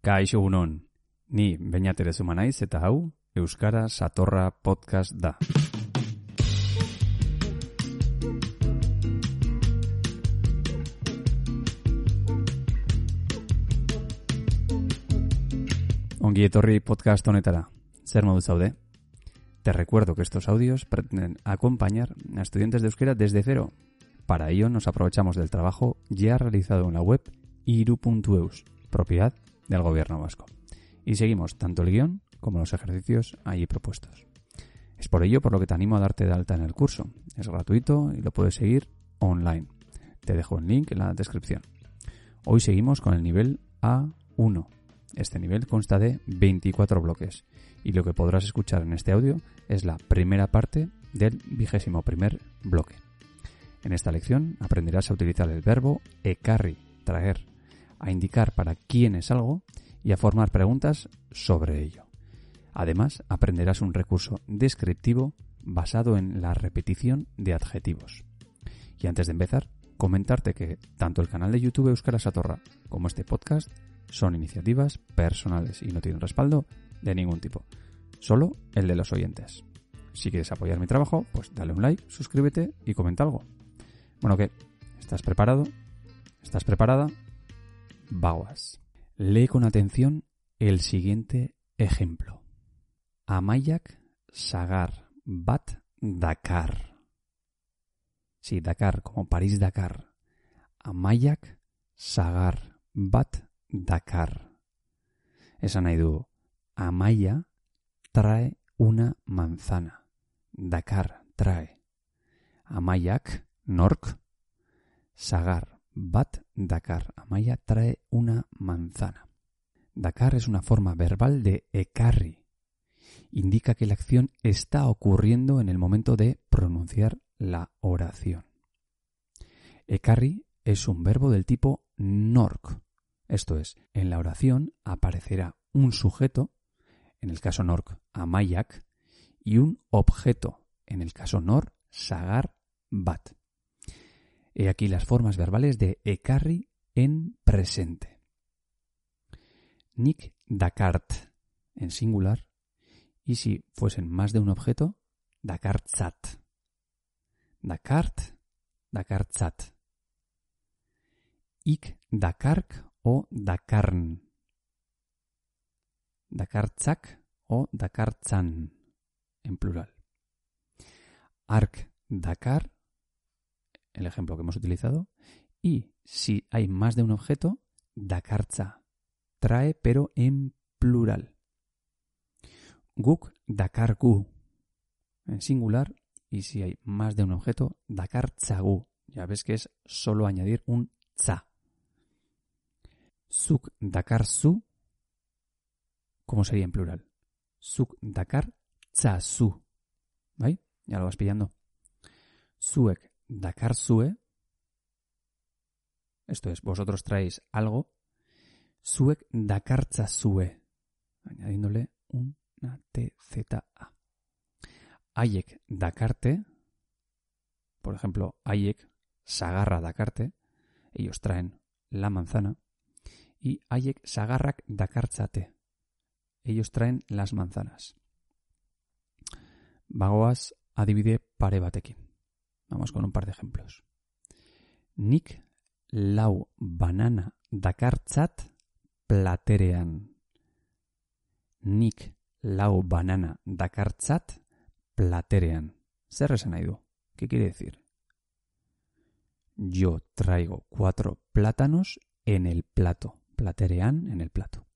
Kaixo unon, ni bainatere zuma naiz eta hau Euskara Satorra Podcast da. Ongi etorri podcast honetara. Zer modu zaude? Te recuerdo que estos audios pretenden acompañar a estudiantes de euskera desde cero. Para ello nos aprovechamos del trabajo ya realizado en la web iru.eus, propiedad del gobierno vasco. Y seguimos tanto el guion como los ejercicios allí propuestos. Es por ello por lo que te animo a darte de alta en el curso. Es gratuito y lo puedes seguir online. Te dejo el link en la descripción. Hoy seguimos con el nivel A1. Este nivel consta de 24 bloques y lo que podrás escuchar en este audio es la primera parte del vigésimo primer bloque. En esta lección aprenderás a utilizar el verbo ecarri, traer, a indicar para quién es algo y a formar preguntas sobre ello. Además, aprenderás un recurso descriptivo basado en la repetición de adjetivos. Y antes de empezar, comentarte que tanto el canal de YouTube Euskara Satorra como este podcast son iniciativas personales y no tienen respaldo de ningún tipo, solo el de los oyentes. Si quieres apoyar mi trabajo, pues dale un like, suscríbete y comenta algo. Bueno, ¿qué? ¿Estás preparado? ¿Estás preparada? Lee con atención el siguiente ejemplo. Amayak Sagar Bat Dakar. Sí, Dakar, como París-Dakar. Amayak Sagar Bat Dakar. Esan nahi du, Amaya trae una manzana. Dakar trae. Amayak, nork, sagar, bat, Dakar. Amaya trae una manzana. Dakar es una forma verbal de ekarri. Indica que la acción está ocurriendo en el momento de pronunciar la oración. Ekarri es un verbo del tipo nork. Esto es, en la oración aparecerá un sujeto, en el caso nork, amayak, y un objeto, en el caso nor, sagar, bat. He aquí las formas verbales de ekarri en presente. Nik dakart en singular y si fuesen más de un objeto, dakartzat. Dakart, dakartzat. Ik dakark o dakarn. Dakartzak o dakartzan en plural. Ark dakar el ejemplo que hemos utilizado, y si hay más de un objeto, dakartza, trae pero en plural. Guk dakargu, en singular, y si hay más de un objeto, dakartzagu. Ya ves que es solo añadir un tza. Suk dakarzu, ¿cómo sería en plural? Suk dakar tzazu. ¿Vale? Ya lo vas pillando. Suek dakarzue, esto es, vosotros traéis algo, suek dakartzazue, añadiéndole una TZA. Aiek dakarte, por ejemplo, Aiek sagarra dakarte, ellos traen la manzana, y Aiek sagarrak dakartzate, ellos traen las manzanas. Bagoaz adibide pare batekin. Vamos con un par de ejemplos. Nik lau banana dakartzat platerean. Nik lau banana dakartzat platerean. Zer esan? ¿Qué quiere decir? Yo traigo cuatro plátanos en el plato. Platerean en el plato.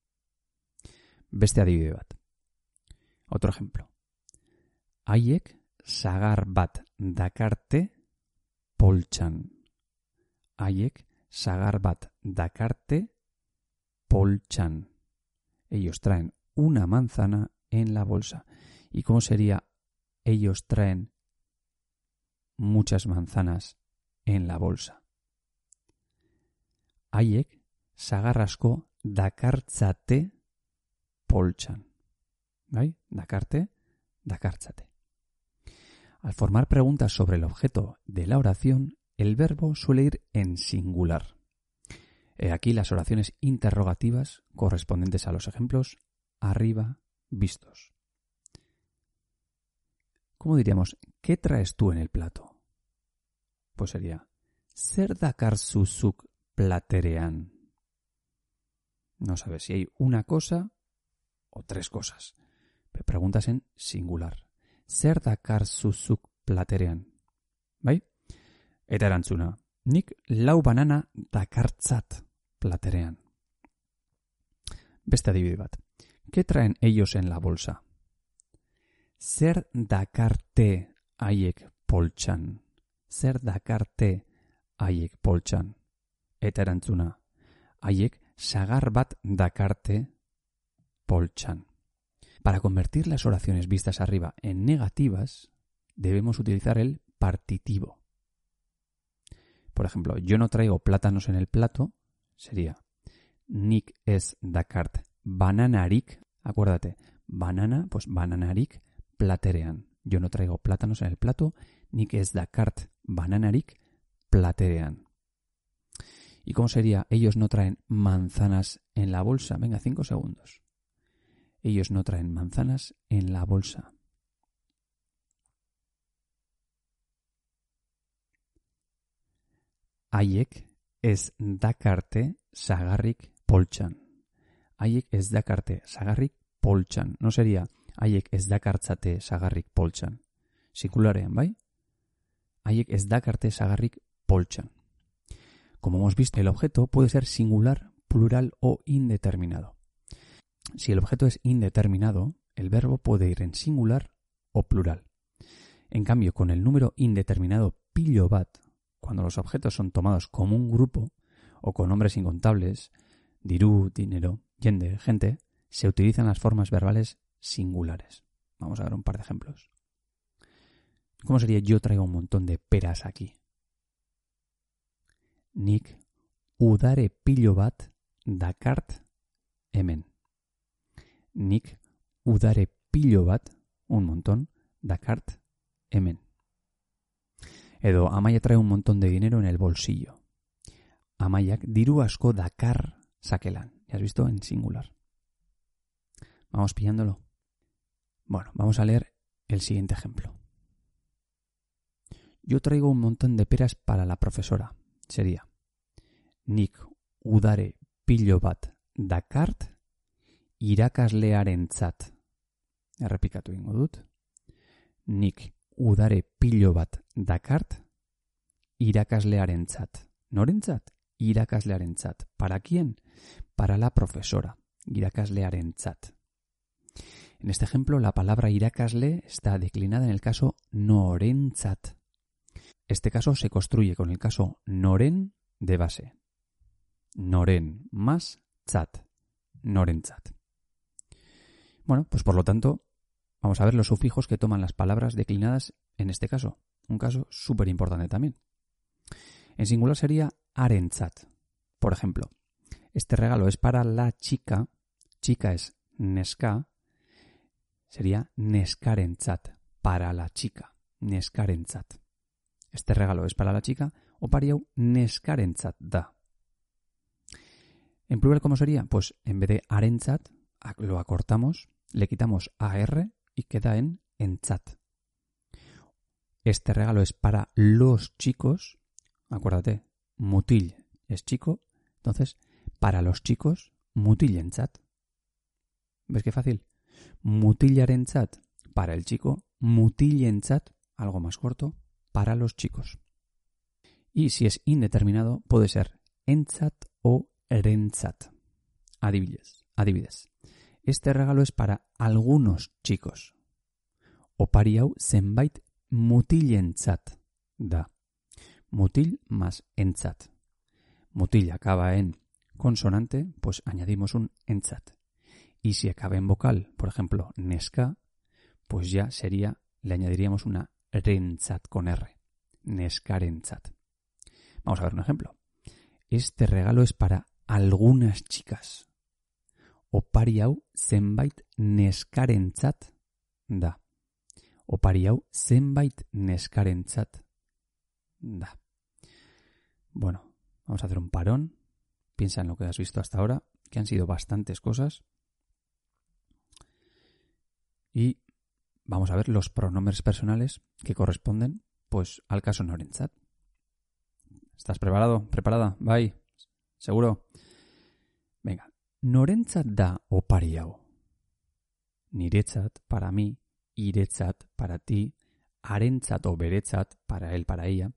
Beste adibide. Otro ejemplo. Haiek sagar bat dakarte poltsan. Haiek sagar bat dakarte poltsan. ellos traen una manzana en la bolsa. ¿Y cómo sería ellos traen muchas manzanas en la bolsa? Haiek sagarrasko dakartzate polchan. ¿Bai? Dakarte, dakartzate. Al formar preguntas sobre el objeto de la oración, el verbo suele ir en singular. He aquí las oraciones interrogativas correspondientes a los ejemplos arriba vistos. ¿Cómo diríamos? ¿Qué traes tú en el plato? Pues sería Ser dakar platerean. No sabes si hay una cosa o tres cosas. Preguntas en singular. Zer dakar zuzuk platerean. Bai? Eta erantzuna. Nik lau banana dakartzat platerean. Beste adibide bat. ¿Qué traen ellos en la bolsa? Zer dakarte haiek poltsan. Zer dakarte haiek poltsan. Eta erantzuna. Haiek sagar bat dakarte poltsan. Para convertir las oraciones vistas arriba en negativas, debemos utilizar el partitivo. Por ejemplo, yo no traigo plátanos en el plato, sería Nick es dakart bananarik, acuérdate, banana, pues bananarik platerean. Yo no traigo plátanos en el plato, Nick es dakart bananarik platerean. ¿Y cómo sería? Ellos no traen manzanas en la bolsa. Venga, cinco segundos. Ellos no traen manzanas en la bolsa. Haiek ez dakarte sagarrik poltsan. Haiek ez dakarte sagarrik poltsan. No sería haiek ez dakartzate sagarrik poltsan. Singularean, bai? Haiek ez dakarte sagarrik poltsan. Como hemos visto, el objeto puede ser singular, plural o indeterminado. Si el objeto es indeterminado, el verbo puede ir en singular o plural. En cambio, con el número indeterminado pillo bat, cuando los objetos son tomados como un grupo o con nombres incontables, dirú, dinero, yende, gente, se utilizan las formas verbales singulares. Vamos a ver un par de ejemplos. ¿Cómo sería yo traigo un montón de peras aquí? Nick udare pillo bat dakart hemen nik udare pilo bat, un montón, dakart hemen. Edo Amaya trae un montón de dinero en el bolsillo. Amaiak diru asko dakar sakelan. ¿Ya has visto? En singular. Vamos pillándolo. Bueno, vamos a leer el siguiente ejemplo. Yo traigo un montón de peras para la profesora. Sería Nik udare pilo bat dakart irakaslearentzat. Errepikatu ingo dut. Nik udare pilo bat dakart irakaslearentzat. Norentzat? Irakaslearentzat. ¿Para quién? Para la profesora. Irakaslearentzat. En este ejemplo, la palabra irakasle está declinada en el caso norentzat. Este caso se construye con el caso noren de base. Noren más tzat. Norentzat. Bueno, pues por lo tanto, vamos a ver los sufijos que toman las palabras declinadas en este caso. Un caso súper importante también. En singular sería arentzat. Por ejemplo, este regalo es para la chica, chica es neska, sería neskarentzat, para la chica, neskarentzat. Este regalo es para la chica, o pariau neskarentzat da. En plural, ¿cómo sería? Pues en vez de arentzat, lo acortamos le quitamos AR y queda en chat. Este regalo es para los chicos. Acuérdate, mutil es chico. Entonces, para los chicos, mutil en chat. ¿Ves qué fácil? Mutillar en chat para el chico, mutil en algo más corto, para los chicos. Y si es indeterminado, puede ser en chat o erenchat. Adivides, adivides. Este regalo es para algunos chicos. Opari hau zenbait mutilentzat da. Mutil más entzat. Mutil acaba en consonante, pues añadimos un entzat. Y si acaba en vocal, por ejemplo, Nesca, pues ya sería, le añadiríamos una rentzat con R. Neskarentzat. Vamos a ver un ejemplo. Este regalo es para algunas chicas. Opari hau zenbait neskarentzat da. Opari hau zenbait neskarentzat da. Bueno, vamos a hacer un parón. Piensa en lo que has visto hasta ahora, que han sido bastantes cosas. Y vamos a ver los pronombres personales que corresponden pues al caso norentzat. ¿Estás preparado? ¿Preparada? Bye. ¿Seguro? Venga. Norentzat da opari hau. Niretzat, para mí, iretzat, para ti, arentzat o beretzat, para él, para ella,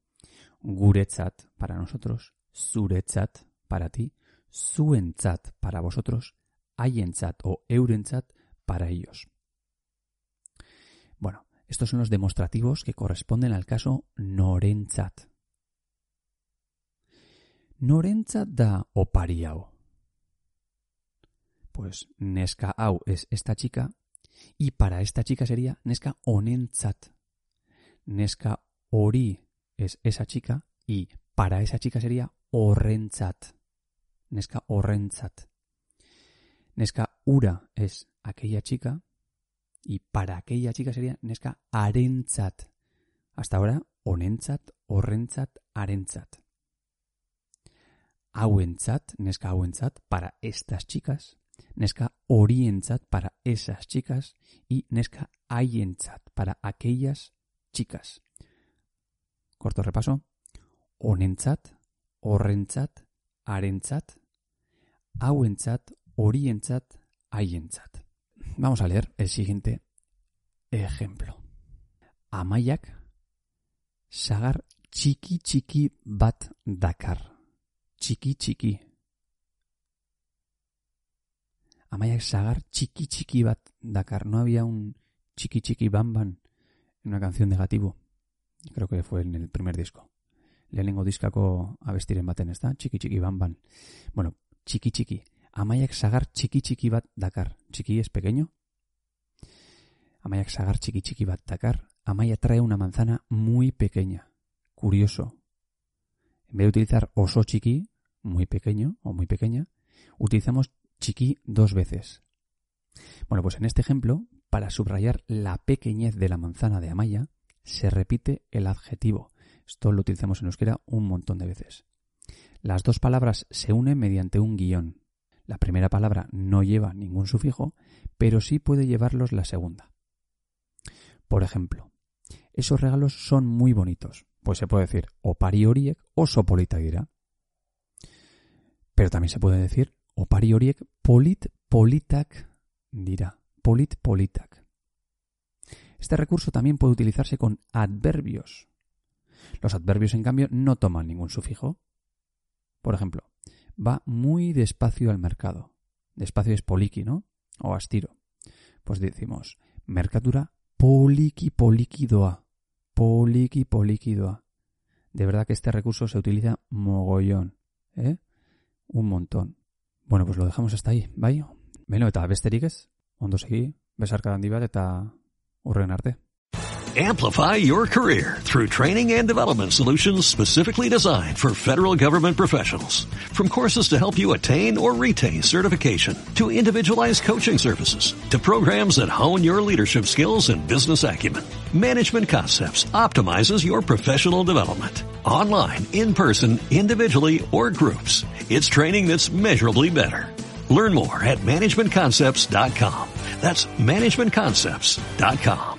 guretzat, para nosotros, zuretzat, para ti, zuentzat, para vosotros, haientzat o eurentzat, para ellos. Bueno, estos son los demostrativos que corresponden al caso norentzat. Norentzat da opari hau. Pues neska hau es esta chica y para esta chica sería neska onentzat. Neska ori es esa chica y para esa chica sería horrentzat. Neska horrentzat. Neska ura es aquella chica y para aquella chica sería neska arentzat. Hasta ahora onentzat, horrentzat, arentzat. Hauentzat, neska hauentzat, para estas chicas. Neska orientzat para esas chicas y neska haientzat para aquellas chicas. Corto repaso. Onentzat, horrentzat, arentzat, hauentzat, orientzat, haientzat. Vamos a leer el siguiente ejemplo. Amaiak sagar txiki txiki bat dakar. Txiki txiki. Amaiak sagar txiki txiki bat dakar. No había un chiqui chiqui bamban en una canción negativo. Creo que fue en el primer disco. Lehenengo diskako abestiren baten, ez da? Txiki txiki bamban. Bueno, txiki txiki. Amaiak sagar txiki txiki bat dakar. Txiki es pequeño. Amaiak sagar txiki txiki bat dakar. Amaya trae una manzana muy pequeña. Curioso. En vez de utilizar oso chiqui, muy pequeño o muy pequeña, utilizamos chiqui dos veces. Bueno, pues en este ejemplo, para subrayar la pequeñez de la manzana de Amaya, se repite el adjetivo. Esto lo utilizamos en euskera un montón de veces. Las dos palabras se unen mediante un guion. La primera palabra no lleva ningún sufijo, pero sí puede llevarlos la segunda. Por ejemplo, esos regalos son muy bonitos. Pues se puede decir opari horiek oso polita dira. Pero también se puede decir opari horiek polit politak dira. Polit politak. Este recurso también puede utilizarse con adverbios. Los adverbios, en cambio, no toman ningún sufijo. Por ejemplo, va muy despacio al mercado. Despacio es poliki, ¿no? O astiro. Pues decimos, mercatura poliki poliki doa. Poliki. De verdad que este recurso se utiliza mogollón, ¿eh? Un montón. Bueno, pues lo dejamos hasta ahí, bai? Beno, eta besterik ez? Ondo segi, besarka handi bat eta urren arte. Amplify your career through training and development solutions specifically designed for federal government professionals. From courses to help you attain or retain certification, to individualized coaching services, to programs that hone your leadership skills and business acumen, Management Concepts optimizes your professional development. Online, in person, individually, or groups. It's training that's measurably better. Learn more at managementconcepts.com. That's managementconcepts.com.